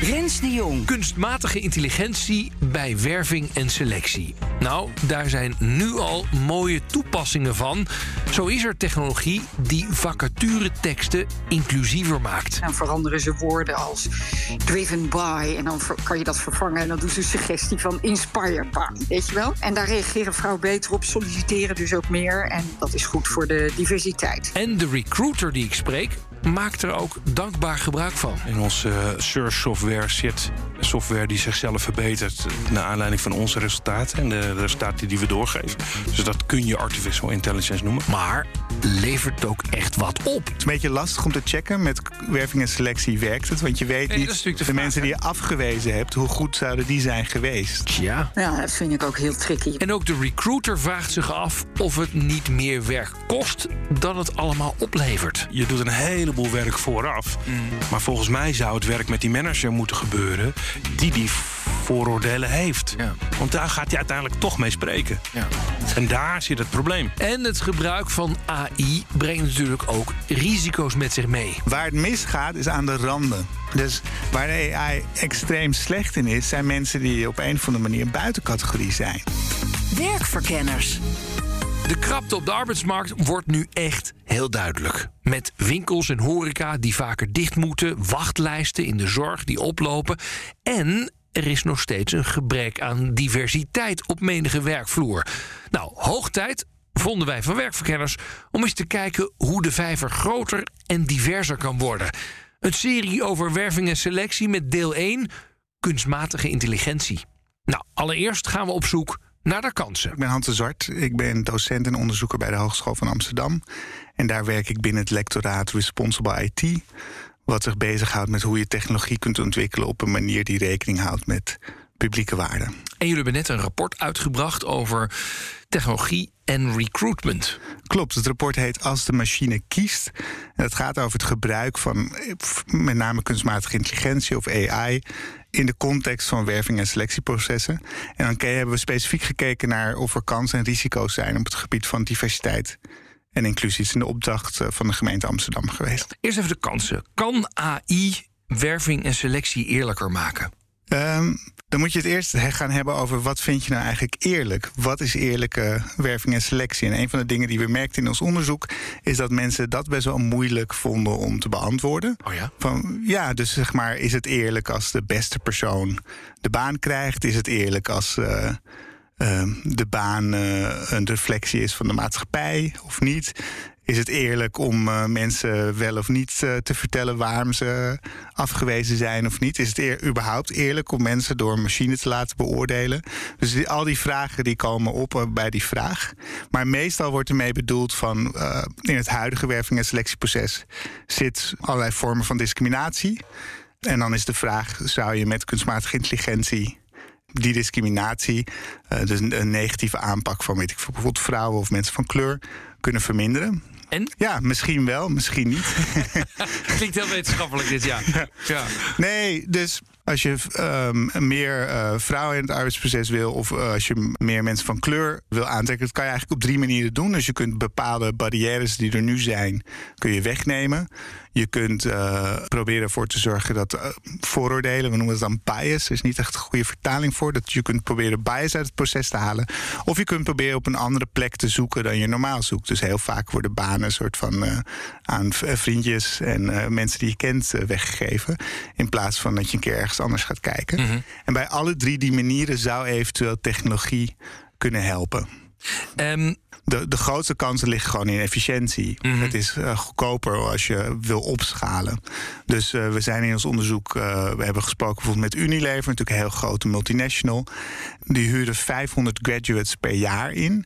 Rens de Jong. Kunstmatige intelligentie bij werving en selectie. Nou, daar zijn nu al mooie toepassingen van. Zo is er technologie die vacatureteksten inclusiever maakt. Dan veranderen ze woorden als driven by. En dan kan je dat vervangen. En dan doen ze een suggestie van inspired by. Weet je wel? En daar reageren vrouwen beter op, solliciteren dus ook meer. En dat is goed voor de diversiteit. En de recruiter die ik spreek, maakt er ook dankbaar gebruik van. In onze eh, search software zit software die zichzelf verbetert naar aanleiding van onze resultaten en de resultaten die we doorgeven. Dus dat kun je artificial intelligence noemen. Maar levert ook echt wat op. Het is een beetje lastig om te checken. Met werving en selectie werkt het. Want je weet Nee, niet, dat is natuurlijk de de, vraag, mensen die je afgewezen hebt, hoe goed zouden die zijn geweest? Ja. Ja, dat vind ik ook heel tricky. En ook de recruiter vraagt zich af of het niet meer werk kost dan het allemaal oplevert. Je doet een heleboel werk vooraf. Mm. Maar volgens mij zou het werk met die manager moeten gebeuren die die vooroordelen heeft. Ja. Want daar gaat hij uiteindelijk toch mee spreken. Ja. En daar zit het probleem. En het gebruik van AI brengt natuurlijk ook risico's met zich mee. Waar het misgaat is aan de randen. Dus waar de AI extreem slecht in is, zijn mensen die op een of andere manier buiten categorie zijn. Werkverkenners. De krapte op de arbeidsmarkt wordt nu echt heel duidelijk. Met winkels en horeca die vaker dicht moeten, wachtlijsten in de zorg die oplopen. En er is nog steeds een gebrek aan diversiteit op menige werkvloer. Nou, hoog tijd vonden wij van werkverkenners om eens te kijken hoe de vijver groter en diverser kan worden. Een serie over werving en selectie met deel 1, kunstmatige intelligentie. Nou, allereerst gaan we op zoek naar de kansen. Ik ben Hans de Zwart. Ik ben docent en onderzoeker bij de Hogeschool van Amsterdam. En daar werk ik binnen het lectoraat Responsible IT. Wat zich bezighoudt met hoe je technologie kunt ontwikkelen op een manier die rekening houdt met publieke waarden. En jullie hebben net een rapport uitgebracht over technologie en recruitment. Klopt, het rapport heet Als de machine kiest. En het gaat over het gebruik van eh, met name kunstmatige intelligentie of AI in de context van werving- en selectieprocessen. En dan hebben we specifiek gekeken naar of er kansen en risico's zijn op het gebied van diversiteit en inclusie. Is in de opdracht eh, van de gemeente Amsterdam geweest. Eerst even de kansen. Kan AI werving en selectie eerlijker maken? Ehm, dan moet je het eerst gaan hebben over wat vind je nou eigenlijk eerlijk? Wat is eerlijke werving en selectie? En een van de dingen die we merkten in ons onderzoek is dat mensen dat best wel moeilijk vonden om te beantwoorden. Oh ja? Van, ja, dus zeg maar, is het eerlijk als de beste persoon de baan krijgt? Is het eerlijk als eh, eh, de baan eh, een reflectie is van de maatschappij of niet? Is het eerlijk om eh, mensen wel of niet eh, te vertellen waarom ze afgewezen zijn of niet? Is het eer- überhaupt eerlijk om mensen door een machine te laten beoordelen? Dus al die vragen die komen op eh, bij die vraag. Maar meestal wordt ermee bedoeld van in het huidige werving- en selectieproces zit allerlei vormen van discriminatie. En dan is de vraag: zou je met kunstmatige intelligentie die discriminatie, dus een, negatieve aanpak van weet ik, bijvoorbeeld vrouwen of mensen van kleur, kunnen verminderen? En? Ja, misschien wel, misschien niet. Klinkt heel wetenschappelijk dit, ja. ja. Nee, dus als je ehm, meer eh, vrouwen in het arbeidsproces wil... of eh, als je meer mensen van kleur wil aantrekken... dat kan je eigenlijk op drie manieren doen. Dus je kunt bepaalde barrières die er nu zijn, kun je wegnemen. Je kunt eh, proberen ervoor te zorgen dat eh, vooroordelen... we noemen het dan bias, er is niet echt een goede vertaling voor... dat je kunt proberen bias uit het proces te halen. Of je kunt proberen op een andere plek te zoeken dan je normaal zoekt. Dus heel vaak worden banen een soort van eh, aan vriendjes... en mensen die je kent weggegeven... in plaats van dat je een keer ergens anders gaat kijken. En bij alle drie die manieren zou eventueel technologie kunnen helpen. Ehm, De, de grootste kansen liggen gewoon in efficiëntie. Het is eh, goedkoper als je wil opschalen. Dus eh, we zijn in ons onderzoek, eh, we hebben gesproken bijvoorbeeld met Unilever, natuurlijk een heel grote multinational. Die huren 500 graduates per jaar in.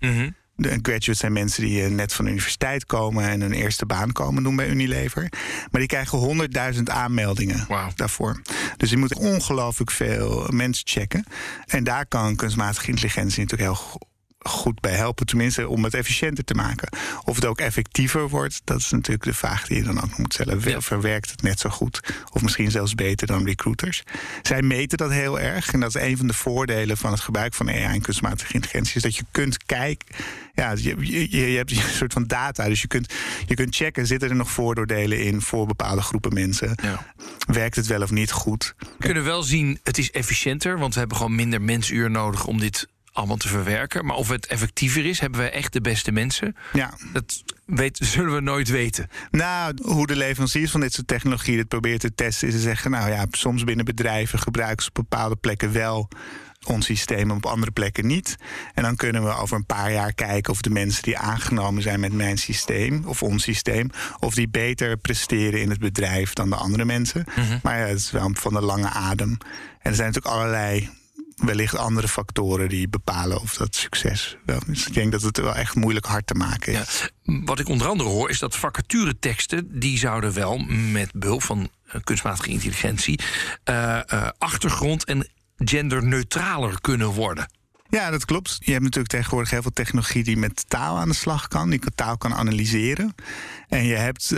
De graduates zijn mensen die net van de universiteit komen en een eerste baan komen doen bij Unilever. Maar die krijgen 100.000 aanmeldingen daarvoor. Dus die moeten ongelooflijk veel mensen checken. En daar kan kunstmatige intelligentie natuurlijk heel goed bij helpen. Tenminste, om het efficiënter te maken. Of het ook effectiever wordt, dat is natuurlijk de vraag die je dan ook moet stellen. Ja. Verwerkt het net zo goed? Of misschien zelfs beter dan recruiters? Zij meten dat heel erg. En dat is een van de voordelen van het gebruik van AI en kunstmatige intelligentie. Is dat je kunt kijken. Ja, je, je, je hebt een soort van data. Dus je kunt, je kunt checken, zitten er nog vooroordelen in voor bepaalde groepen mensen? Ja. Werkt het wel of niet goed? We kunnen wel zien, het is efficiënter, want we hebben gewoon minder mensuur nodig om dit allemaal te verwerken. Maar of het effectiever is, hebben we echt de beste mensen? Ja. Dat weet, zullen we nooit weten. Nou, hoe de leveranciers van dit soort technologie dit proberen te testen, is te zeggen: Nou ja, soms binnen bedrijven gebruiken ze op bepaalde plekken wel ons systeem, en op andere plekken niet. En dan kunnen we over een paar jaar kijken of de mensen die aangenomen zijn met mijn systeem of ons systeem, of die beter presteren in het bedrijf dan de andere mensen. Maar ja, het is wel van de lange adem. En er zijn natuurlijk allerlei wellicht andere factoren die bepalen of dat succes wel is. Ik denk dat het wel echt moeilijk hard te maken is. Ja, wat ik onder andere hoor, is dat vacatureteksten... die zouden wel met behulp van eh, kunstmatige intelligentie... eh, eh, achtergrond en genderneutraler kunnen worden. Ja, dat klopt. Je hebt natuurlijk tegenwoordig heel veel technologie die met taal aan de slag kan, die taal kan analyseren. En je hebt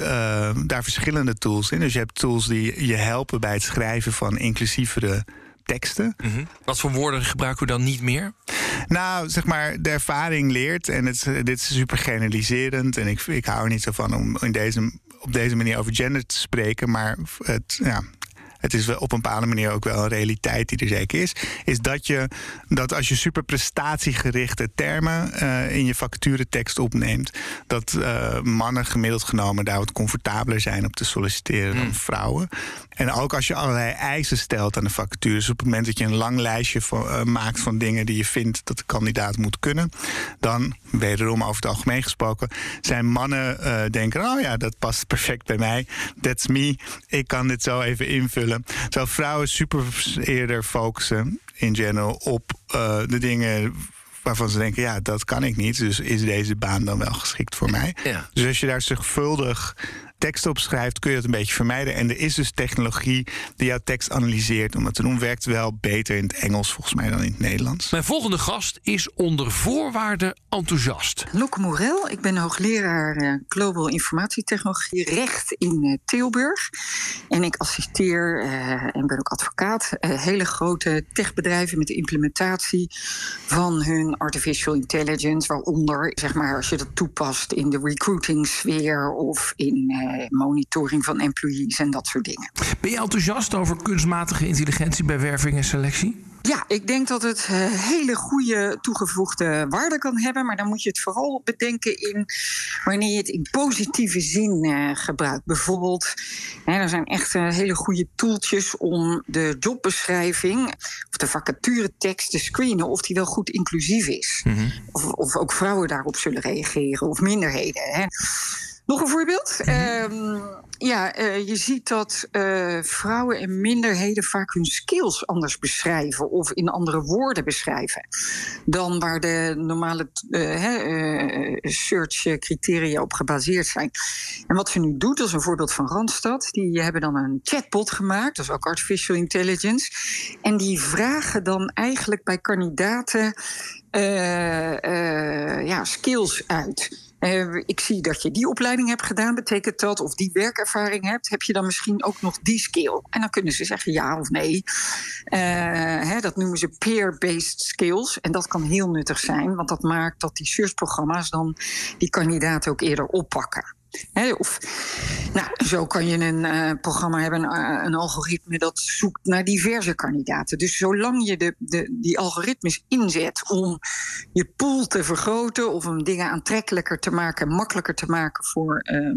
daar verschillende tools in. Dus je hebt tools die je helpen bij het schrijven van inclusievere teksten. Wat voor woorden gebruiken we dan niet meer? Nou, zeg maar, de ervaring leert. En het, dit is super generaliserend. En ik, ik hou er niet zo van om in deze, op deze manier over gender te spreken. Maar het, ja, het is wel op een bepaalde manier ook wel een realiteit die er zeker is. Is dat je dat als je super prestatiegerichte termen eh, in je vacaturetekst opneemt, dat eh, mannen gemiddeld genomen daar wat comfortabeler zijn op te solliciteren dan vrouwen. En ook als je allerlei eisen stelt aan de vacatures, op het moment dat je een lang lijstje eh, maakt van dingen die je vindt dat de kandidaat moet kunnen, dan, wederom over het algemeen gesproken, zijn mannen eh, denken: oh ja, dat past perfect bij mij. That's me. Ik kan dit zo even invullen. Terwijl vrouwen super eerder focussen in general op eh, de dingen waarvan ze denken: ja, dat kan ik niet. Dus is deze baan dan wel geschikt voor mij? Ja. Dus als je daar zorgvuldig tekst op schrijft, kun je dat een beetje vermijden. En er is dus technologie die jouw tekst analyseert. Om dat te doen, werkt wel beter in het Engels volgens mij dan in het Nederlands. Mijn volgende gast is onder voorwaarden enthousiast. Loeke Morel, ik ben hoogleraar eh, Global Informatietechnologie recht in eh, Tilburg. En ik assisteer eh, en ben ook advocaat eh, hele grote techbedrijven met de implementatie van hun artificial intelligence. Waaronder, zeg maar, als je dat toepast in de recruiting sfeer of in eh, monitoring van employees en dat soort dingen. Ben je enthousiast over kunstmatige intelligentie bij werving en selectie? Ja, ik denk dat het eh, hele goede toegevoegde waarde kan hebben. Maar dan moet je het vooral bedenken in wanneer je het in positieve zin eh, gebruikt. Bijvoorbeeld, hè, er zijn echt hele goede toeltjes om de jobbeschrijving of de vacaturetekst te screenen of die wel goed inclusief is. of, of ook vrouwen daarop zullen reageren of minderheden. Hè. Nog een voorbeeld. Ehm, ja, eh, je ziet dat eh, vrouwen en minderheden vaak hun skills anders beschrijven of in andere woorden beschrijven dan waar de normale hè, eh, search criteria op gebaseerd zijn. En wat ze nu doet, dat is een voorbeeld van Randstad, die hebben dan een chatbot gemaakt, dat is ook artificial intelligence, en die vragen dan eigenlijk bij kandidaten ja, skills uit. Eh, ik zie dat je die opleiding hebt gedaan. Betekent dat, of die werkervaring hebt, heb je dan misschien ook nog die skill? En dan kunnen ze zeggen ja of nee. Eh, hè, dat noemen ze peer-based skills. En dat kan heel nuttig zijn, want dat maakt dat die searchprogramma's dan die kandidaten ook eerder oppakken. Of, nou, zo kan je een eh, programma hebben, een, een algoritme dat zoekt naar diverse kandidaten. Dus zolang je de, de, die algoritmes inzet om je pool te vergroten of om dingen aantrekkelijker te maken, makkelijker te maken voor ehm,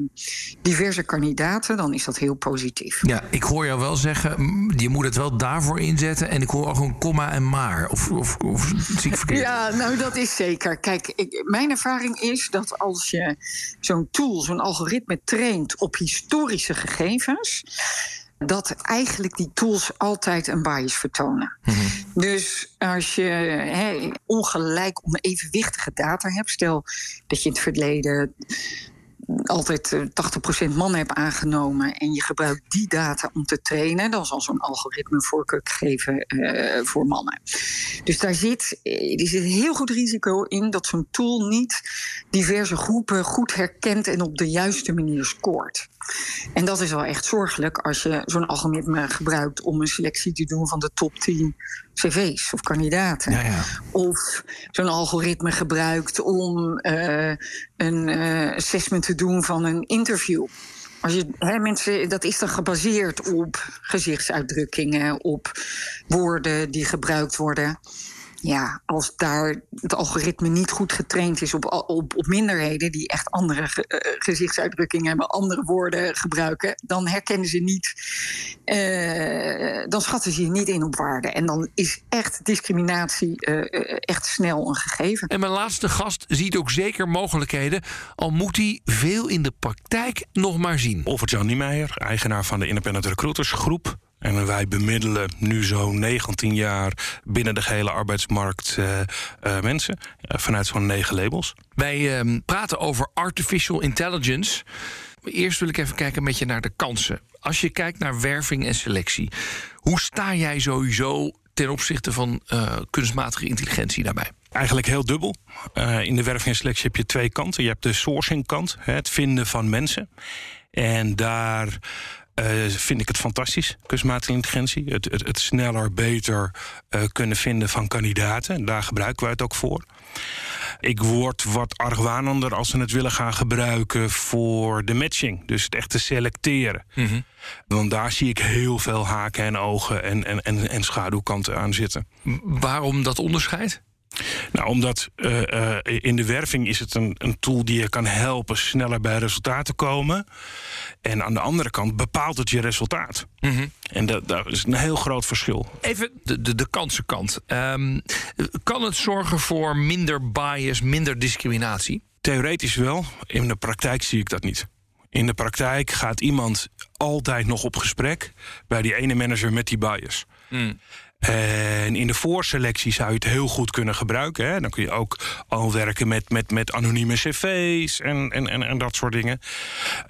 diverse kandidaten, dan is dat heel positief. Ja, ik hoor jou wel zeggen, je moet het wel daarvoor inzetten. En ik hoor ook een komma en maar. Of, of, of zie ik verkeerd? Ja, nou dat is zeker. Kijk, ik, mijn ervaring is dat als je zo'n tool, zo'n algoritme traint op historische gegevens, dat eigenlijk die tools altijd een bias vertonen. Dus als je hè, ongelijk onevenwichtige data hebt, stel dat je in het verleden altijd uh, 80% mannen hebt aangenomen en je gebruikt die data om te trainen, dan zal zo'n algoritme voorkeur geven uh, voor mannen. Dus daar zit, er zit heel goed risico in dat zo'n tool niet diverse groepen goed herkent en op de juiste manier scoort. En dat is wel echt zorgelijk als je zo'n algoritme gebruikt om een selectie te doen van de top 10 cv's of kandidaten. Ja, ja. Of zo'n algoritme gebruikt om uh, een uh, assessment te doen van een interview. Als je, hè, mensen, dat is dan gebaseerd op gezichtsuitdrukkingen, op woorden die gebruikt worden ja, als daar het algoritme niet goed getraind is op, op, op minderheden die echt andere ge, uh, gezichtsuitdrukkingen hebben, andere woorden gebruiken, dan herkennen ze niet, uh, dan schatten ze je niet in op waarde. En dan is echt discriminatie uh, echt snel een gegeven. En mijn laatste gast ziet ook zeker mogelijkheden, al moet hij veel in de praktijk nog maar zien. Over Niemeyer, eigenaar van de Independent Recruiters Groep. En wij bemiddelen nu zo'n 19 jaar binnen de gehele arbeidsmarkt uh, uh, mensen. Uh, vanuit zo'n negen labels. Wij ehm, praten over artificial intelligence. Eerst wil ik even kijken met je naar de kansen. Als je kijkt naar werving en selectie, hoe sta jij sowieso ten opzichte van kunstmatige intelligentie daarbij? Eigenlijk heel dubbel. Uh, in de werving en selectie heb je twee kanten. Je hebt de sourcing kant, het vinden van mensen. En daar uh, vind ik het fantastisch, kunstmatige intelligentie. Het, het, het sneller, beter uh, kunnen vinden van kandidaten. Daar gebruiken wij het ook voor. Ik word wat argwanender als ze het willen gaan gebruiken voor de matching. Dus het echt te selecteren. Mm -hmm. Want daar zie ik heel veel haken en ogen en, en, en, en schaduwkanten aan zitten. Waarom dat onderscheid? Nou, omdat uh, uh, in de werving is het een, een tool die je kan helpen sneller bij resultaten komen. En aan de andere kant bepaalt het je resultaat. Mm -hmm. En dat, dat, is een heel groot verschil. Even de, de, de kansenkant. Um, kan het zorgen voor minder bias, minder discriminatie? Theoretisch wel. In de praktijk zie ik dat niet. In de praktijk gaat iemand altijd nog op gesprek bij die ene manager met die bias. Mm. En in de voorselectie zou je het heel goed kunnen gebruiken. Hè? Dan kun je ook al werken met, met, met anonieme cv's en, en, en, en dat soort dingen.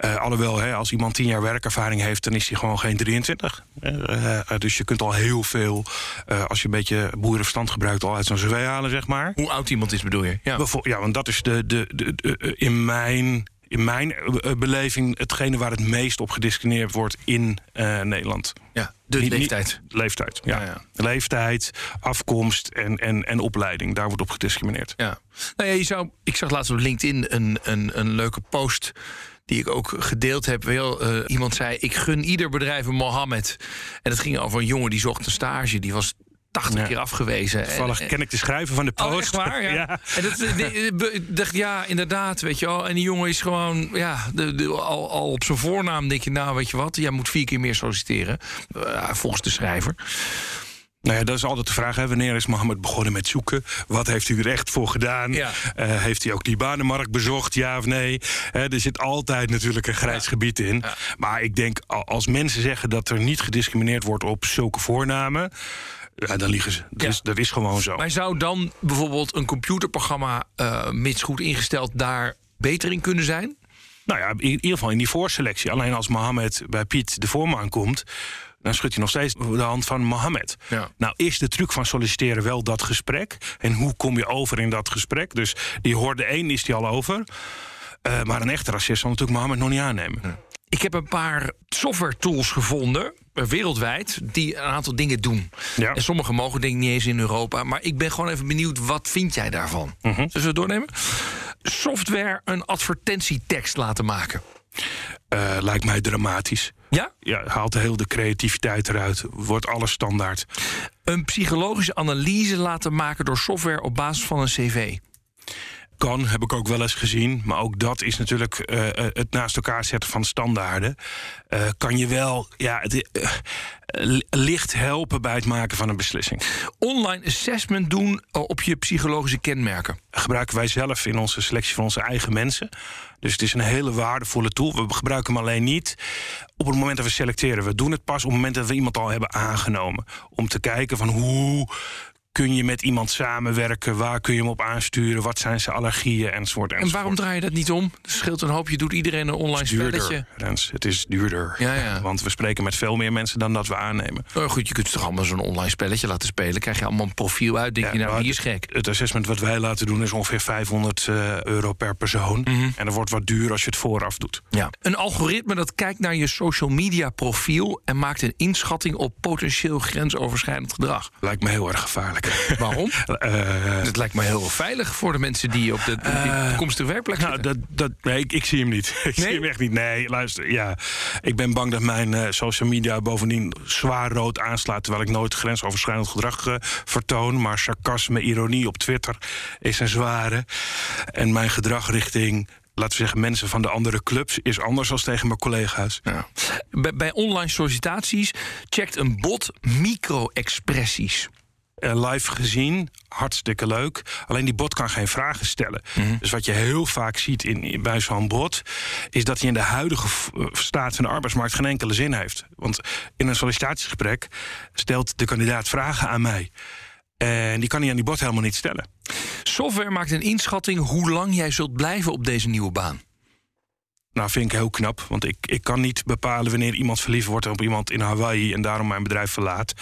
Uh, alhoewel, hè, als iemand tien jaar werkervaring heeft, dan is hij gewoon geen 23. Uh, dus je kunt al heel veel, uh, als je een beetje boerenverstand gebruikt, al uit zo'n cv halen, zeg maar. Hoe oud iemand is, bedoel je? Ja, ja want dat is de, de, de, de in mijn in mijn beleving hetgene waar het meest op gediscrimineerd wordt in uh, Nederland. Ja, de niet, leeftijd. Niet, leeftijd, ja. Ja, ja. Leeftijd, afkomst en, en, en opleiding. Daar wordt op gediscrimineerd. Ja. Nou ja, je zou, ik zag laatst op LinkedIn een, een, een leuke post die ik ook gedeeld heb. Wel, uh, iemand zei: Ik gun ieder bedrijf een Mohammed. En het ging over een jongen die zocht een stage. Die was 80 ja. keer afgewezen. Toevallig en, ken ik de schrijver van de post. Oh, echt waar? Ja. ja. En dat, ik dacht, ja, inderdaad, weet je wel. En die jongen is gewoon, ja, de, de, al, al op zijn voornaam denk je, nou, weet je wat, jij moet vier keer meer solliciteren. Uh, volgens de schrijver. Nou ja, dat is altijd de vraag. Hè. Wanneer is Mohammed begonnen met zoeken? Wat heeft u er echt voor gedaan? Ja. Uh, heeft hij ook die banenmarkt bezocht, ja of nee? Uh, er zit altijd natuurlijk een grijs ja. gebied in. Ja. Maar ik denk, als mensen zeggen dat er niet gediscrimineerd wordt op zulke voornamen... Ja, dan liegen ze. Dat, ja. is, dat is gewoon zo. Maar zou dan bijvoorbeeld een computerprogramma, uh, mits goed ingesteld, daar beter in kunnen zijn? Nou ja, in ieder geval in die voorselectie. Alleen als Mohammed bij Piet de voormaan komt, dan schudt hij nog steeds de hand van Mohammed. Ja. Nou, is de truc van solliciteren wel dat gesprek? En hoe kom je over in dat gesprek? Dus die hoorde één is die al over. Uh, maar een echte racist zal natuurlijk Mohammed nog niet aannemen. Ja. Ik heb een paar software tools gevonden wereldwijd die een aantal dingen doen. Ja. En sommige mogen denk ik niet eens in Europa. Maar ik ben gewoon even benieuwd, wat vind jij daarvan? -huh. Zullen we doornemen? Software een advertentietekst laten maken. Uh, lijkt mij dramatisch. Ja? Ja, haalt heel de creativiteit eruit. Wordt alles standaard. Een psychologische analyse laten maken door software op basis van een cv. Kan, heb ik ook wel eens gezien. Maar ook dat is natuurlijk uh, het naast elkaar zetten van standaarden. Uh, kan je wel ja, het, licht helpen bij het maken van een beslissing. Online assessment doen op je psychologische kenmerken. Gebruiken wij zelf in onze selectie van onze eigen mensen. Dus het is een hele waardevolle tool. We gebruiken hem alleen niet op het moment dat we selecteren. We doen het pas op het moment dat we iemand al hebben aangenomen. Om te kijken van hoe kun je met iemand samenwerken? Waar kun je hem op aansturen? Wat zijn zijn allergieën? Enzovoort, En waarom draai je dat niet om? Het scheelt een hoop. Je doet iedereen een online Het duurder, spelletje. Rens. Het is duurder. Ja, ja. Want we spreken met veel meer mensen dan dat we aannemen. Oh, goed, je kunt toch allemaal zo'n online spelletje laten spelen. Krijg je allemaal een profiel uit. Denk Ja, je, nou, die is gek. Het assessment wat wij laten doen is ongeveer 500 eh, euro per persoon. Mhm. En dat wordt wat duur als je het vooraf doet. Ja. Een algoritme dat kijkt naar je social media profiel... en maakt een inschatting op potentieel grensoverschrijdend gedrag. Lijkt me heel erg gevaarlijk. Waarom? Eh, Het lijkt me heel veilig voor de mensen die op de, die toekomstige werkplek Nou, zitten. dat, dat, nee, ik, ik zie hem niet. Ik zie hem echt niet. Nee, luister. Ja, ik ben bang dat mijn eh, social media bovendien zwaar rood aanslaat. Terwijl ik nooit grensoverschrijdend gedrag eh, vertoon. Maar sarcasme, ironie op Twitter is een zware. En mijn gedrag richting, laten we zeggen, mensen van de andere clubs is anders dan tegen mijn collega's. Ja. Bij, bij online sollicitaties checkt een bot micro-expressies. Eh, live gezien, hartstikke leuk. Alleen die bot kan geen vragen stellen. Dus wat je heel vaak ziet in, in- bij zo'n bot... is dat hij in de huidige eh, staat van de arbeidsmarkt geen enkele zin heeft. Want in een sollicitatiegesprek stelt de kandidaat vragen aan mij. En die kan hij aan die bot helemaal niet stellen. Software maakt een inschatting hoe lang jij zult blijven op deze nieuwe baan. Nou, vind ik heel knap. Want ik, ik kan niet bepalen wanneer iemand verliefd wordt op iemand in Hawaii... en daarom mijn bedrijf verlaat.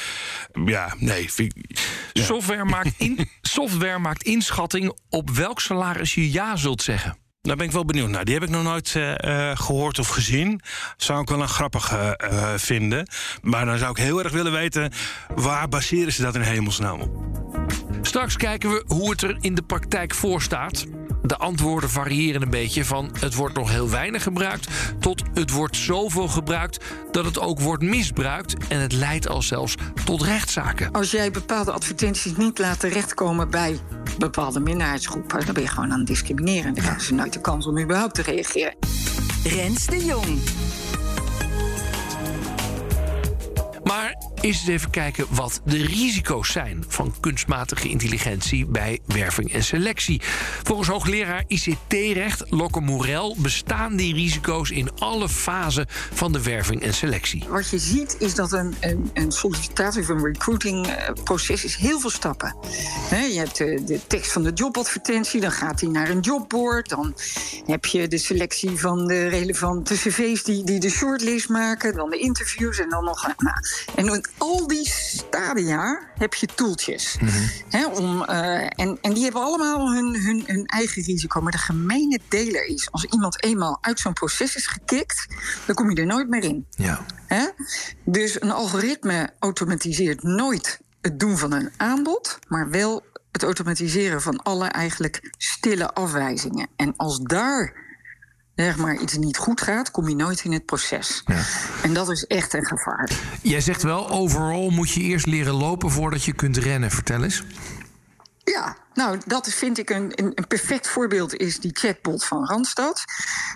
Ja, nee. Vind ik, Software, maakt in, software maakt inschatting op welk salaris je ja zult zeggen. Daar ben ik wel benieuwd naar. Die heb ik nog nooit eh, eh, gehoord of gezien. Zou ik wel een grappige eh, vinden. Maar dan zou ik heel erg willen weten... waar baseren ze dat in hemelsnaam op? Straks kijken we hoe het er in de praktijk voor staat. De antwoorden variëren een beetje van het wordt nog heel weinig gebruikt tot het wordt zoveel gebruikt dat het ook wordt misbruikt en het leidt al zelfs tot rechtszaken. Als jij bepaalde advertenties niet laat terechtkomen bij bepaalde minderheidsgroepen, dan ben je gewoon aan het discrimineren. Dan krijgen ze nooit de kans om überhaupt te reageren. Rens de Jong. Maar eens eens even kijken wat de risico's zijn van kunstmatige intelligentie bij werving en selectie. Volgens hoogleraar ICT-recht Lokke Morel bestaan die risico's in alle fasen van de werving en selectie. Wat je ziet is dat een, een, een sollicitatie of een recruitingproces is heel veel stappen. Hè, je hebt de, tekst van de jobadvertentie, dan gaat die naar een jobboard. Dan heb je de selectie van de relevante cv's die, die de shortlist maken. Dan de interviews en dan nog... Nou, en al die stadia heb je toeltjes. Hè, om, eh, en, en die hebben allemaal hun, hun, hun eigen risico. Maar de gemene deler is, als iemand eenmaal uit zo'n proces is gekikt... dan kom je er nooit meer in. Ja. Hè? Dus een algoritme automatiseert nooit het doen van een aanbod, maar wel het automatiseren van alle eigenlijk stille afwijzingen. En als daar zeg maar iets niet goed gaat, kom je nooit in het proces. En dat is echt een gevaar. Jij zegt wel, overal moet je eerst leren lopen voordat je kunt rennen. Vertel eens. Ja, nou, dat vind ik een, een, perfect voorbeeld is die chatbot van Randstad.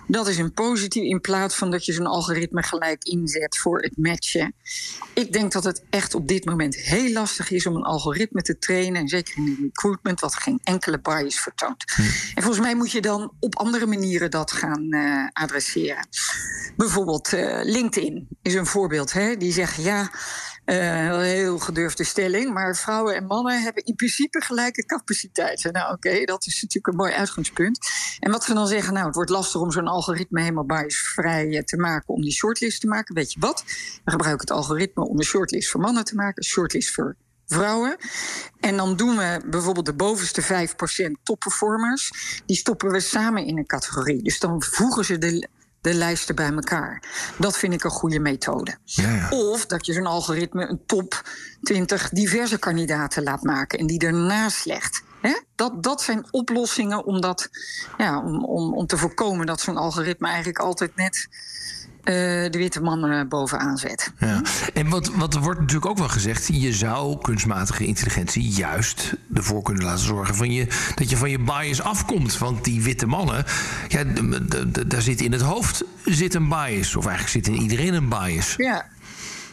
Dat is een positief in plaats van dat je zo'n algoritme gelijk inzet voor het matchen. Ik denk dat het echt op dit moment heel lastig is om een algoritme te trainen, en zeker in het recruitment, wat geen enkele bias vertoont. En volgens mij moet je dan op andere manieren dat gaan eh, adresseren. Bijvoorbeeld eh, LinkedIn is een voorbeeld. Hè? Die zeggen ja. Eh, een heel gedurfde stelling. Maar vrouwen en mannen hebben in principe gelijke capaciteiten. Nou, oké, dat is natuurlijk een mooi uitgangspunt. En wat ze dan zeggen, nou, het wordt lastig om zo'n algoritme helemaal biasvrij eh, te maken om die shortlist te maken. Weet je wat? We gebruiken het algoritme om een shortlist voor mannen te maken, een shortlist voor vrouwen. En dan doen we bijvoorbeeld de bovenste 5% topperformers. Die stoppen we samen in een categorie. Dus dan voegen ze de, de lijsten bij elkaar. Dat vind ik een goede methode. Of dat je zo'n algoritme een top 20 diverse kandidaten laat maken en die ernaast legt. Hè? Dat, dat zijn oplossingen om, dat, ja, om, om, om te voorkomen dat zo'n algoritme eigenlijk altijd net de witte mannen bovenaan zet. Ja. En wat, wat er wordt natuurlijk ook wel gezegd, je zou kunstmatige intelligentie juist ervoor kunnen laten zorgen van je, dat je van je bias afkomt. Want die witte mannen, ja, daar zit in het hoofd zit een bias. Of eigenlijk zit in iedereen een bias. Ja,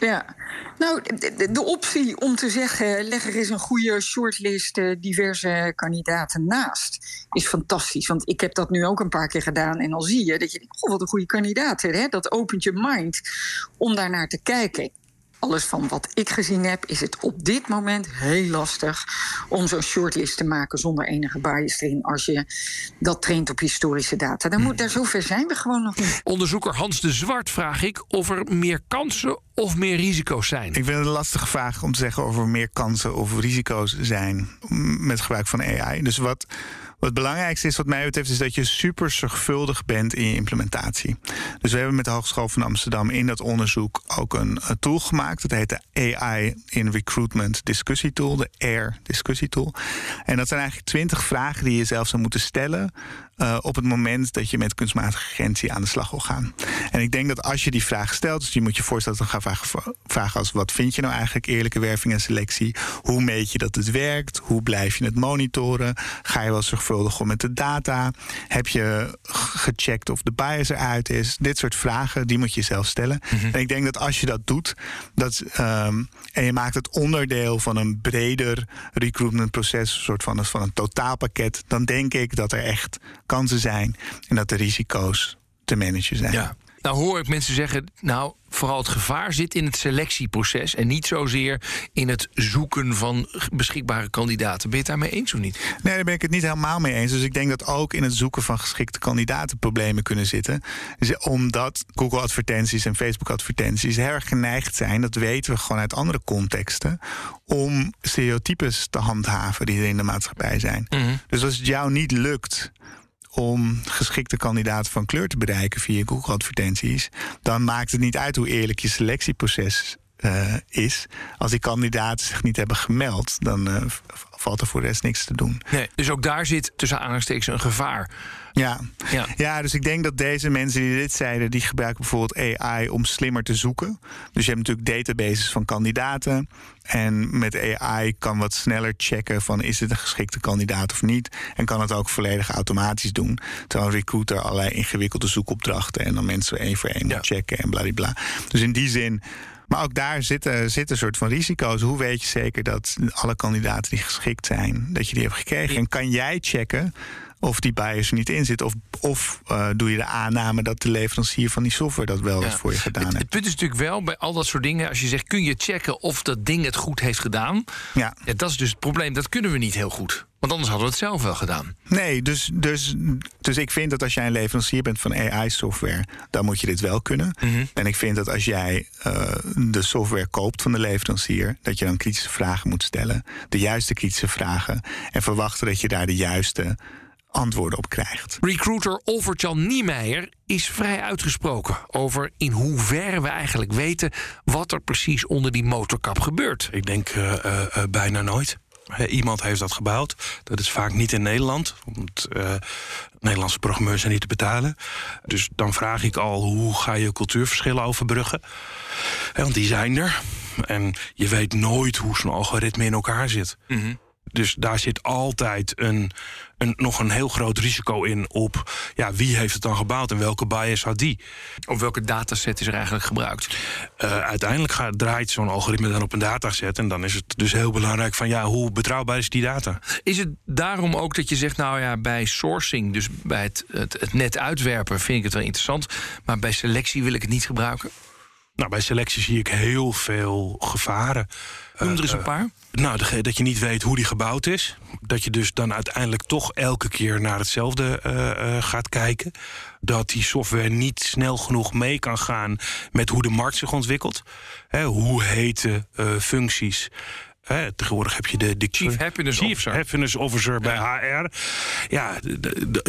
ja. Nou, de, de- optie om te zeggen: leg er eens een goede shortlist eh, diverse kandidaten naast, is fantastisch. Want ik heb dat nu ook een paar keer gedaan. En dan zie je dat je denkt: oh, wat een goede kandidaat. Hè? Dat opent je mind om daarnaar te kijken. Alles van wat ik gezien heb, is het op dit moment heel lastig om zo'n shortlist te maken zonder enige bias erin. Als je dat traint op historische data. Dan moet, daar zover zijn we gewoon nog niet. Onderzoeker Hans de Zwart vraag ik of er meer kansen of meer risico's zijn. Ik vind het een lastige vraag om te zeggen of er meer kansen of risico's zijn met gebruik van AI. Dus wat wat het belangrijkste is, wat mij betreft, is dat je super zorgvuldig bent in je implementatie. Dus we hebben met de Hogeschool van Amsterdam in dat onderzoek ook een, tool gemaakt. Dat heet de AI in Recruitment Discussietool, de AIR Discussietool. En dat zijn eigenlijk twintig vragen die je zelf zou moeten stellen uh, op het moment dat je met kunstmatige agentie aan de slag wil gaan. En ik denk dat als je die vraag stelt, dus je moet je voorstellen dat dan gaan vragen, vragen als wat vind je nou eigenlijk eerlijke werving en selectie? Hoe meet je dat het werkt? Hoe blijf je het monitoren? Ga je wel zorgvuldig om met de data? Heb je gecheckt of de bias eruit is? Dit soort vragen, die moet je zelf stellen. Mhm. En ik denk dat als je dat doet, dat, um, en je maakt het onderdeel van een breder recruitmentproces, een soort van, van een totaalpakket, dan denk ik dat er echt kansen zijn en dat de risico's te managen zijn. Ja. Nou hoor ik mensen zeggen, nou vooral het gevaar zit in het selectieproces en niet zozeer in het zoeken van beschikbare kandidaten. Ben je het daarmee eens of niet? Nee, daar ben ik het niet helemaal mee eens. Dus ik denk dat ook in het zoeken van geschikte kandidaten problemen kunnen zitten. Omdat Google advertenties en Facebook advertenties heel erg geneigd zijn, dat weten we gewoon uit andere contexten, om stereotypes te handhaven die er in de maatschappij zijn. Mhm. Dus als het jou niet lukt om geschikte kandidaten van kleur te bereiken via Google-advertenties, dan maakt het niet uit hoe eerlijk je selectieproces uh, is. Als die kandidaten zich niet hebben gemeld, dan uh, valt er voor de rest niks te doen. Nee, dus ook daar zit tussen aanhalingstekens een gevaar. Ja. ja. Ja. dus ik denk dat deze mensen die dit zeiden, die gebruiken bijvoorbeeld AI om slimmer te zoeken. Dus je hebt natuurlijk databases van kandidaten. En met AI kan wat sneller checken van is het een geschikte kandidaat of niet. En kan het ook volledig automatisch doen. Terwijl een recruiter allerlei ingewikkelde zoekopdrachten en dan mensen één voor één checken en bladibla. Dus in die zin maar ook daar zitten, zitten een soort van risico's. Hoe weet je zeker dat alle kandidaten die geschikt zijn, dat je die hebt gekregen? En kan jij checken of die bias er niet in zit? Of, of uh, doe je de aanname dat de leverancier van die software dat wel voor je gedaan heeft? Het punt is natuurlijk wel bij al dat soort dingen, als je zegt kun je checken of dat ding het goed heeft gedaan. Ja. ja dat is dus het probleem, dat kunnen we niet heel goed. Want anders hadden we het zelf wel gedaan. Nee, dus, dus, dus ik vind dat als jij een leverancier bent van AI-software, dan moet je dit wel kunnen. Mhm. En ik vind dat als jij uh, de software koopt van de leverancier, dat je dan kritische vragen moet stellen. De juiste kritische vragen. En verwachten dat je daar de juiste antwoorden op krijgt. Recruiter Overtjan Niemeyer is vrij uitgesproken over in hoeverre we eigenlijk weten wat er precies onder die motorkap gebeurt. Ik denk uh, uh, bijna nooit. Iemand heeft dat gebouwd. Dat is vaak niet in Nederland. Want Nederlandse programmeurs zijn niet te betalen. Dus dan vraag ik al, hoe ga je cultuurverschillen overbruggen? want die zijn er. En je weet nooit hoe zo'n algoritme in elkaar zit. Mm dus daar zit altijd een, een, nog een heel groot risico in op ja, wie heeft het dan gebouwd en welke bias had die. Of welke dataset is er eigenlijk gebruikt? Uh, uiteindelijk gaat, draait zo'n algoritme dan op een dataset. En dan is het dus heel belangrijk van ja, hoe betrouwbaar is die data? Is het daarom ook dat je zegt, nou ja, bij sourcing, dus bij het, het, het net uitwerpen, vind ik het wel interessant. Maar bij selectie wil ik het niet gebruiken? Nou, bij selectie zie ik heel veel gevaren. Noem er eens een paar. Nou, dat je niet weet hoe die gebouwd is. Dat je dus dan uiteindelijk toch elke keer naar hetzelfde uh, uh, gaat kijken. Dat die software niet snel genoeg mee kan gaan met hoe de markt zich ontwikkelt. He, hoe hete uh, functies tegenwoordig heb je de, de Chief Happiness Chief Officer, Happiness Officer bij HR. Ja,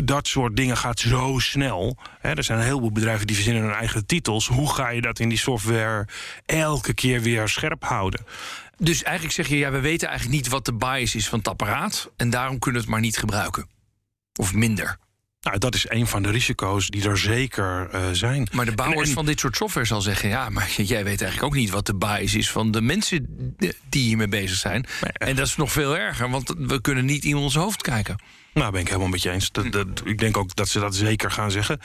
dat soort dingen gaat zo snel. er zijn een heleboel bedrijven die verzinnen hun eigen titels. Hoe ga je dat in die software elke keer weer scherp houden? Dus eigenlijk zeg je, ja, we weten eigenlijk niet wat de bias is van het apparaat. En daarom kunnen we het maar niet gebruiken. Of minder. Nou, dat is een van de risico's die er zeker uh, zijn. Maar de bouwers van dit soort software zal zeggen: ja, maar jij weet eigenlijk ook niet wat de bias is van de mensen die hiermee bezig zijn. en dat is nog veel erger, want we kunnen niet in ons hoofd kijken. Nou, ben ik helemaal met je eens. Dat, dat, ik denk ook dat ze dat zeker gaan zeggen.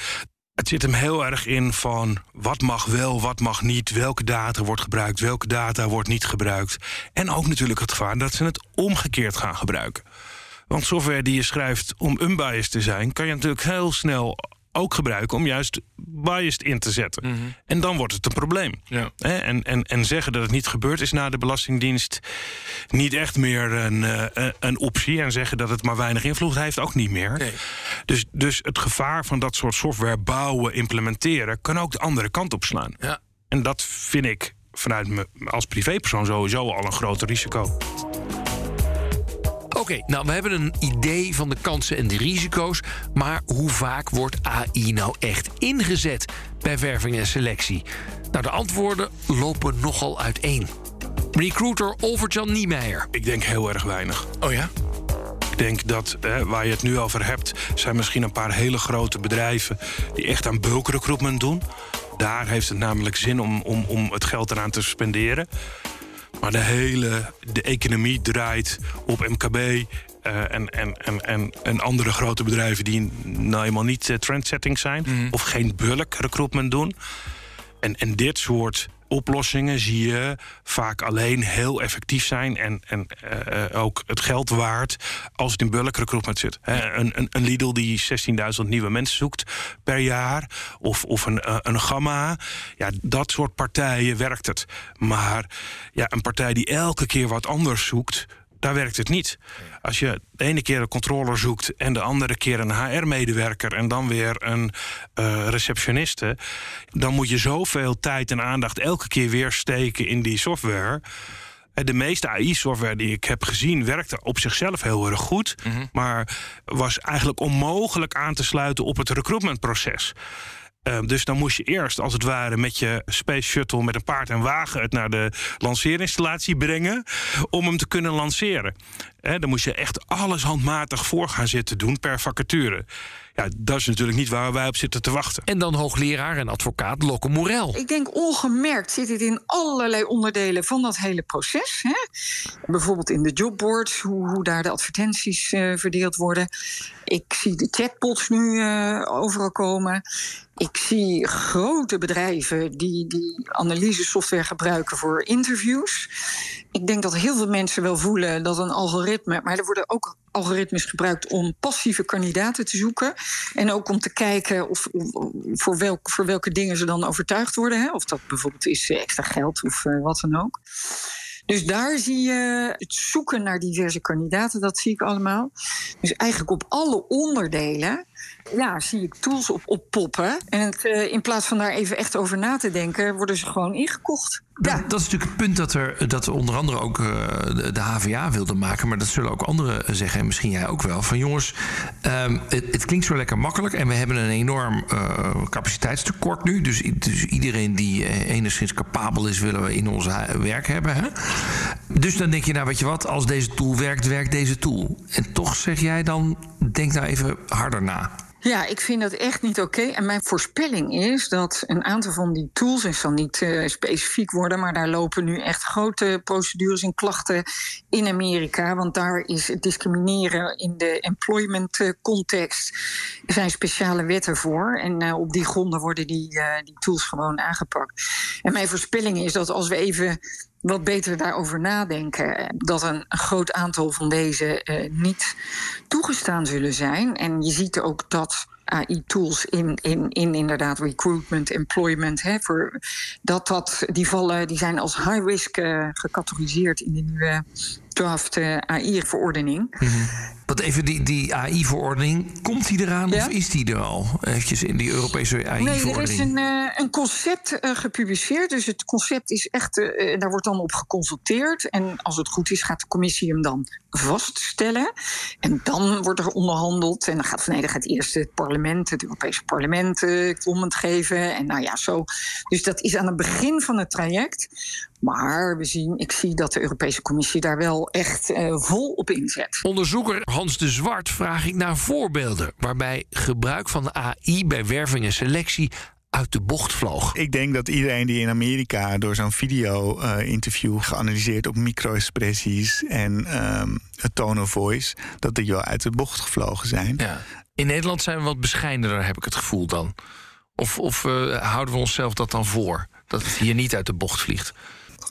Het zit hem heel erg in van wat mag wel, wat mag niet, welke data wordt gebruikt, welke data wordt niet gebruikt. En ook natuurlijk het gevaar dat ze het omgekeerd gaan gebruiken. Want software die je schrijft om unbiased te zijn, kan je natuurlijk heel snel ook gebruiken om juist biased in te zetten. Mhm. En dan wordt het een probleem. Ja. En, en, en zeggen dat het niet gebeurd is na de Belastingdienst niet echt meer een, eh, een optie. En zeggen dat het maar weinig invloed heeft ook niet meer. Nee. Dus, dus het gevaar van dat soort software bouwen, implementeren, kan ook de andere kant op slaan. Ja. En dat vind ik vanuit me als privépersoon sowieso al een groot risico. Oké, nou, we hebben een idee van de kansen en de risico's. Maar hoe vaak wordt AI nou echt ingezet bij werving en selectie? Nou, de antwoorden lopen nogal uiteen. Recruiter Olverjan Niemeyer. Ik denk heel erg weinig. Oh ja? Ik denk dat hè, waar je het nu over hebt, zijn misschien een paar hele grote bedrijven die echt aan bulk recruitment doen. Daar heeft het namelijk zin om, om, om het geld eraan te spenderen. Maar de hele de economie draait op MKB eh, en, en, en, en, en andere grote bedrijven die nou eenmaal niet eh, trendsetting zijn of geen bulk recruitment doen. En, en dit soort oplossingen zie je vaak alleen heel effectief zijn en, en eh, ook het geld waard als het in bulk recruitment zit. Een, een, een Lidl die 16.000 nieuwe mensen zoekt per jaar, of, of een, eh, een Gamma, ja, dat soort partijen werkt het. Maar ja, een partij die elke keer wat anders zoekt, daar werkt het niet. Als je de ene keer een controller zoekt en de andere keer een HR-medewerker en dan weer een eh, receptioniste, dan moet je zoveel tijd en aandacht elke keer weer steken in die software. Eh, De meeste AI-software die ik heb gezien werkte op zichzelf heel erg goed, maar was eigenlijk onmogelijk aan te sluiten op het recruitmentproces. Eh, dus dan moest je eerst, als het ware, met je Space Shuttle met een paard en wagen het naar de lanceerinstallatie brengen om hem te kunnen lanceren. Dan moest je echt alles handmatig voor gaan zitten doen per vacature. Ja, dat is natuurlijk niet waar wij op zitten te wachten. En dan hoogleraar en advocaat Lokke Morel. Ik denk ongemerkt zit dit in allerlei onderdelen van dat hele proces. Hè? Bijvoorbeeld in de jobboards, hoe, hoe daar de advertenties eh, verdeeld worden. Ik zie de chatbots nu eh, overal komen. Ik zie grote bedrijven die, die analysesoftware gebruiken voor interviews. Ik denk dat heel veel mensen wel voelen dat een algoritme, maar er worden ook algoritmes gebruikt om passieve kandidaten te zoeken. En ook om te kijken of, voor, welk, voor welke dingen ze dan overtuigd worden. Hè? Of dat bijvoorbeeld is eh, extra geld of eh, wat dan ook. Dus daar zie je het zoeken naar diverse kandidaten, dat zie ik allemaal. Dus eigenlijk op alle onderdelen ja, zie ik tools op, oppoppen. En het, eh, in plaats van daar even echt over na te denken, worden ze gewoon ingekocht. Ja. dat is natuurlijk het punt dat er dat onder andere ook eh, de, HVA wilde maken. Maar dat zullen ook anderen zeggen, en misschien jij ook wel. Van jongens, ehm, het, het klinkt zo lekker makkelijk. En we hebben een enorm eh, capaciteitstekort nu. Dus, dus iedereen die eh, enigszins capabel is, willen we in ons werk hebben. Hè? Dus dan denk je, nou weet je wat, als deze tool werkt, werkt deze tool. En toch zeg jij dan, denk nou even harder na. Ja, ik vind dat echt niet oké. En mijn voorspelling is dat een aantal van die tools, en zal niet eh, specifiek worden, maar daar lopen nu echt grote procedures en klachten in Amerika. Want daar is het discrimineren in de employment eh, context. Er zijn speciale wetten voor. En eh, op die gronden worden die, die tools gewoon aangepakt. En mijn voorspelling is dat als we even wat beter daarover nadenken. Dat een groot aantal van deze eh, niet toegestaan zullen zijn. En je ziet ook dat AI-tools in, in, in inderdaad recruitment, employment, hè, voor, dat, dat die vallen, die zijn als high risk eh, gecategoriseerd in de nieuwe draft eh, AI-verordening. Want even die, die AI-verordening, komt die eraan Ja? of is die er al? Eventjes in die Europese Nee, er AI-verordening. is een, eh, een concept eh, gepubliceerd. Dus het concept is echt, eh, daar wordt dan op geconsulteerd. En als het goed is, gaat de commissie hem dan vaststellen. En dan wordt er onderhandeld. En dan gaat, nee, dan gaat eerst het parlement, het Europese parlement, comment geven. En nou ja, zo. Dus dat is aan het begin van het traject. Maar we zien, ik zie dat de Europese Commissie daar wel echt eh, vol op inzet. Onderzoeker Hans de Zwart vraag ik naar voorbeelden waarbij gebruik van AI bij werving en selectie uit de bocht vloog. Ik denk dat iedereen die in Amerika door zo'n video-interview geanalyseerd op micro-expressies en ehm het tone of voice, dat die wel uit de bocht gevlogen zijn. Ja. In Nederland zijn we wat bescheidener, heb ik het gevoel dan. Of, of eh, houden we onszelf dat dan voor? Dat het hier niet uit de bocht vliegt.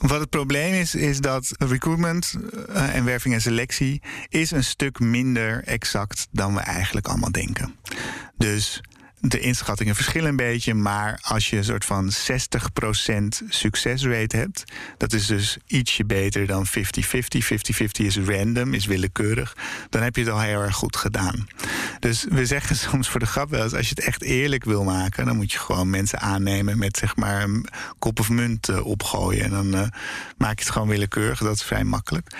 Wat het probleem is, is dat recruitment eh, en werving en selectie is een stuk minder exact dan we eigenlijk allemaal denken. Dus de inschattingen verschillen een beetje, maar als je een soort van 60% succesrate hebt, dat is dus ietsje beter dan 50-50. 50-50 is random, is willekeurig. Dan heb je het al heel erg goed gedaan. Dus we zeggen soms voor de grap wel eens, als je het echt eerlijk wil maken, dan moet je gewoon mensen aannemen met zeg maar een kop of munt uh, opgooien. En dan uh, maak je het gewoon willekeurig. Dat is vrij makkelijk.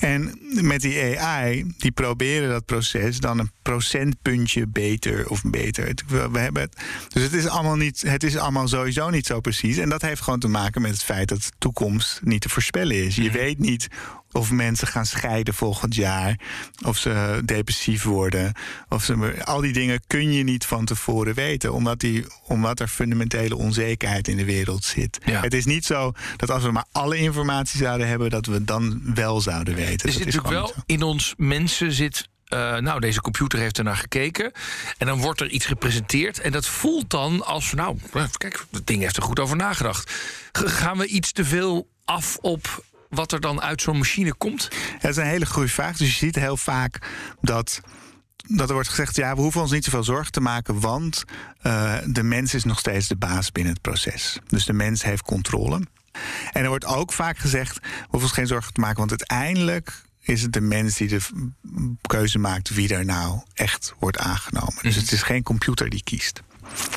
En met die AI, die proberen dat proces dan een procentpuntje beter of beter. We hebben het. Dus het is allemaal niet, het is allemaal sowieso niet zo precies. En dat heeft gewoon te maken met het feit dat de toekomst niet te voorspellen is. Je weet niet of mensen gaan scheiden volgend jaar. Of ze depressief worden. Of ze, al die dingen kun je niet van tevoren weten. Omdat, die, omdat er fundamentele onzekerheid in de wereld zit. Het is niet zo dat als we maar alle informatie zouden hebben, dat we dan wel zouden weten. Er zit natuurlijk wel in ons mensen zit uh, nou, deze computer heeft er naar gekeken. En dan wordt er iets gepresenteerd. En dat voelt dan als, nou, kijk, dat ding heeft er goed over nagedacht. Gaan we iets te veel af op wat er dan uit zo'n machine komt? dat is een hele goede vraag. Dus je ziet heel vaak dat dat er wordt gezegd: ja, we hoeven ons niet zoveel zorgen te maken, want uh, de mens is nog steeds de baas binnen het proces. Dus de mens heeft controle. En er wordt ook vaak gezegd: we hoeven ons geen zorgen te maken, want uiteindelijk is het de mens die de keuze maakt wie er nou echt wordt aangenomen. Dus mhm. het is geen computer die kiest.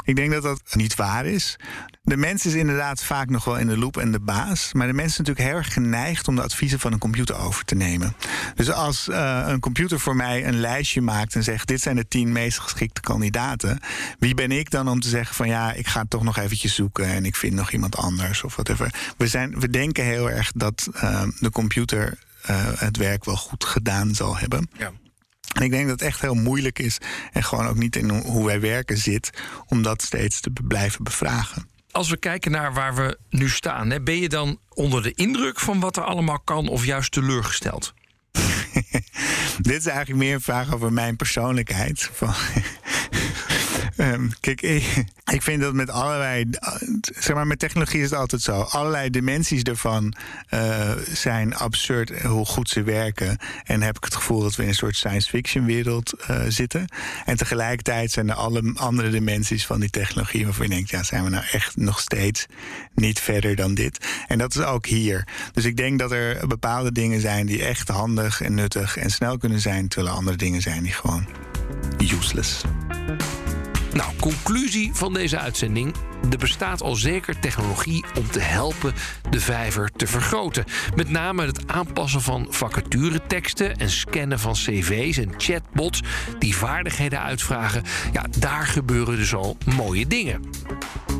Ik denk dat dat niet waar is. De mens is inderdaad vaak nog wel in de loop en de baas. Maar de mens is natuurlijk heel erg geneigd om de adviezen van een computer over te nemen. Dus als uh, een computer voor mij een lijstje maakt en zegt: Dit zijn de tien meest geschikte kandidaten. Wie ben ik dan om te zeggen: van ja, ik ga toch nog eventjes zoeken en ik vind nog iemand anders of whatever. We, zijn, we denken heel erg dat uh, de computer het werk wel goed gedaan zal hebben. Ja. En ik denk dat het echt heel moeilijk is en gewoon ook niet in hoe wij werken zit om dat steeds te blijven bevragen. Als we kijken naar waar we nu staan, hè, ben je dan onder de indruk van wat er allemaal kan of juist teleurgesteld? Dit is eigenlijk meer een vraag over mijn persoonlijkheid. Van Um, kijk, ik, ik, vind dat met allerlei. Zeg maar, met technologie is het altijd zo. Allerlei dimensies ervan uh, zijn absurd hoe goed ze werken. En heb ik het gevoel dat we in een soort science fiction wereld uh, zitten. En tegelijkertijd zijn er alle andere dimensies van die technologie waarvan je denkt: ja, zijn we nou echt nog steeds niet verder dan dit? En dat is ook hier. Dus ik denk dat er bepaalde dingen zijn die echt handig en nuttig en snel kunnen zijn, terwijl er andere dingen zijn die gewoon useless. Nou, conclusie van deze uitzending. Er bestaat al zeker technologie om te helpen de vijver te vergroten. Met name het aanpassen van vacatureteksten en scannen van cv's en chatbots die vaardigheden uitvragen. Ja, daar gebeuren dus al mooie dingen.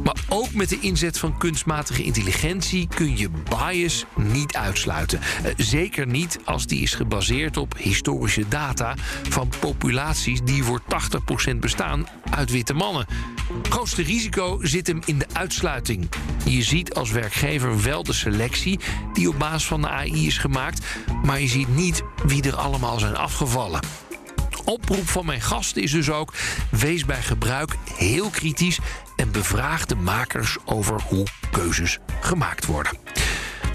Maar ook met de inzet van kunstmatige intelligentie kun je bias niet uitsluiten. Eh, zeker niet als die is gebaseerd op historische data van populaties die voor 80% bestaan uit witte mannen. Het grootste risico zit hem in de uitsluiting. Je ziet als werkgever wel de selectie die op basis van de AI is gemaakt, maar je ziet niet wie er allemaal zijn afgevallen oproep van mijn gasten is dus ook: wees bij gebruik heel kritisch en bevraag de makers over hoe keuzes gemaakt worden.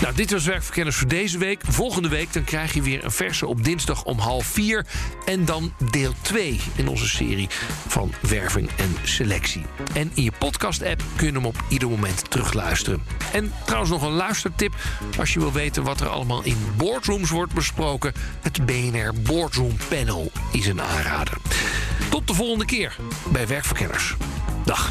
Nou, dit was Werkverkenners voor deze week. Volgende week dan krijg je weer een verse op dinsdag om half vier. En dan deel 2 in onze serie van werving en selectie. En in je podcast-app kun je hem op ieder moment terugluisteren. En trouwens nog een luistertip. Als je wil weten wat er allemaal in boardrooms wordt besproken... het BNR Boardroom Panel is een aanrader. Tot de volgende keer bij Werkverkenners. Dag.